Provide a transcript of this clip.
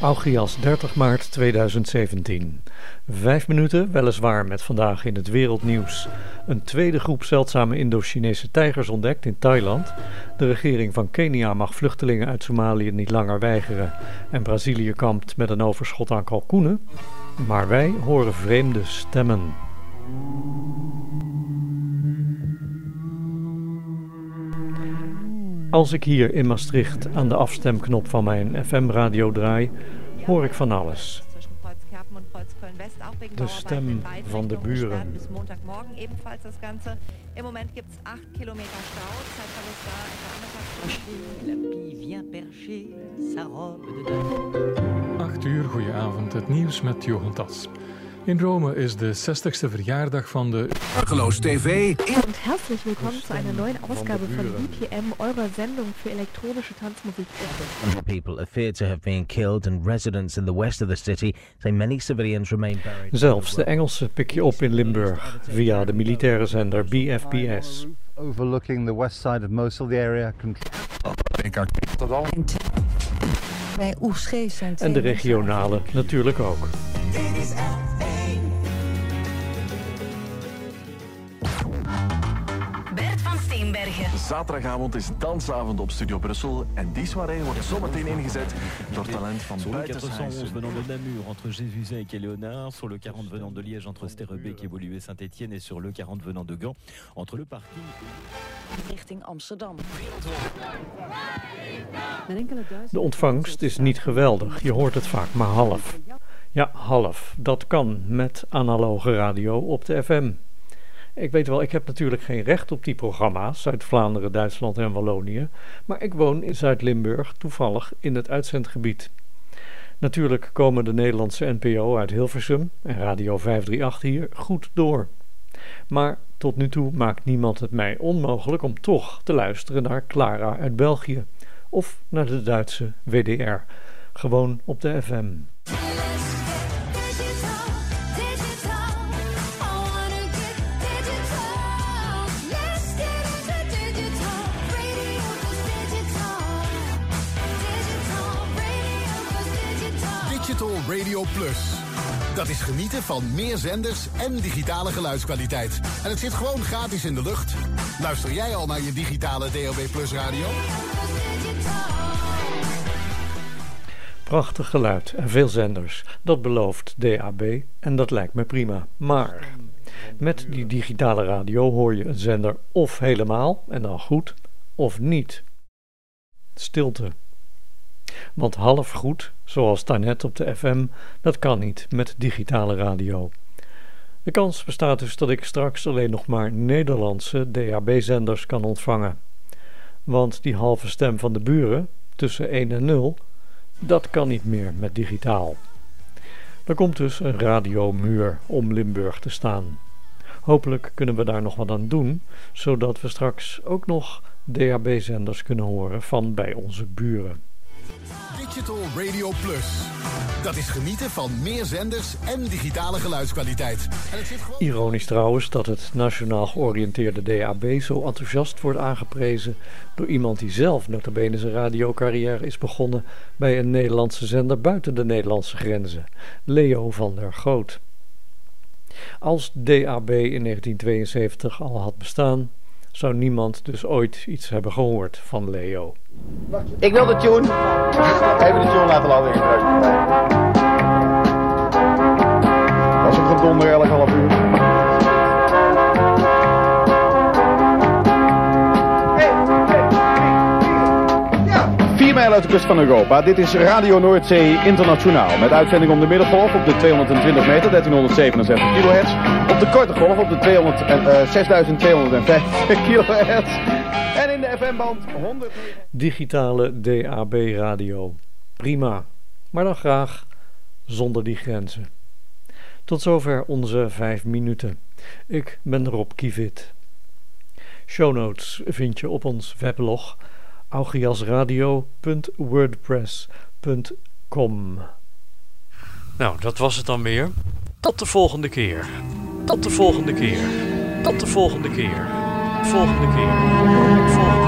Augias 30 maart 2017. Vijf minuten, weliswaar met vandaag in het wereldnieuws. Een tweede groep zeldzame Indo-Chinese tijgers ontdekt in Thailand. De regering van Kenia mag vluchtelingen uit Somalië niet langer weigeren. En Brazilië kampt met een overschot aan kalkoenen. Maar wij horen vreemde stemmen. Als ik hier in Maastricht aan de afstemknop van mijn FM-radio draai, hoor ik van alles. De stem van de buren. Im Moment gibt es 8 Kilometer Stau, Zeitverlust da, 8 uur, goedenavond. Het nieuws met Johan Tas. In Rome is de 60ste verjaardag van de Argeloos TV. Und herzlich willkommen zu einer neuen Ausgabe von BPM, eurer Sendung für elektronische Tanzmusik. People are feared to have been killed and residents in the west of the city say many civilians remain buried. Zelfs de Engelsen pik je op in Limburg via de militaire zender BFBS. Overlooking the west side of Mosul, the area En de regionale natuurlijk ook. Van Steenbergen. Zaterdagavond is dansavond op Studio Brussel en die soirée wordt zometeen ingezet door talent van Sur le buitenshuis. 411 venant de Namur entre Jésusac et Léonard, sur le 40 venant de Liège entre Sterrebeek et Woluwe Saint-Étienne et sur le 40 venant de Gand entre le parking richting Amsterdam. De ontvangst is niet geweldig, je hoort het vaak maar half. Ja, half. Dat kan met analoge radio op de FM. Ik weet wel, ik heb natuurlijk geen recht op die programma's, Zuid-Vlaanderen, Duitsland en Wallonië, maar ik woon in Zuid-Limburg, toevallig in het uitzendgebied. Natuurlijk komen de Nederlandse NPO uit Hilversum en Radio 538 hier goed door. Maar tot nu toe maakt niemand het mij onmogelijk om toch te luisteren naar Clara uit België of naar de Duitse WDR, gewoon op de FM. Digital Radio Plus. Dat is genieten van meer zenders en digitale geluidskwaliteit. En het zit gewoon gratis in de lucht. Luister jij al naar je digitale DAB Plus radio? Prachtig geluid en veel zenders. Dat belooft DAB en dat lijkt me prima. Maar met die digitale radio hoor je een zender of helemaal en dan goed, of niet. Stilte. Want half goed, zoals daarnet op de FM, dat kan niet met digitale radio. De kans bestaat dus dat ik straks alleen nog maar Nederlandse DAB-zenders kan ontvangen. Want die halve stem van de buren, tussen 1 en 0, dat kan niet meer met digitaal. Er komt dus een radiomuur om Limburg te staan. Hopelijk kunnen we daar nog wat aan doen, zodat we straks ook nog DAB-zenders kunnen horen van bij onze buren. Digital Radio Plus. Dat is genieten van meer zenders en digitale geluidskwaliteit. Ironisch trouwens dat het nationaal georiënteerde DAB zo enthousiast wordt aangeprezen door iemand die zelf notabene zijn radiocarrière is begonnen bij een Nederlandse zender buiten de Nederlandse grenzen, Leo van der Goot. Als DAB in 1972 al had bestaan, zou niemand dus ooit iets hebben gehoord van Leo. Ik wil de tune. Even de tune laten laten ingedrukt. Dat is een gedonder elk half uur. Mijl uit de kust van Europa. Dit is Radio Noordzee Internationaal. Met uitzending om de middengolf op de 220 meter, 1367 kilohertz. Op de korte golf op de 200, eh, 6250 kilohertz. En in de FM-band 100 Digitale DAB radio. Prima, maar dan graag zonder die grenzen. Tot zover onze vijf minuten. Ik ben Rob Kivit. Show notes vind je op ons weblog augiasradio.wordpress.com Nou, dat was het dan weer. Tot de volgende keer. Tot de volgende keer. Tot de volgende keer. Volgende keer. Volgende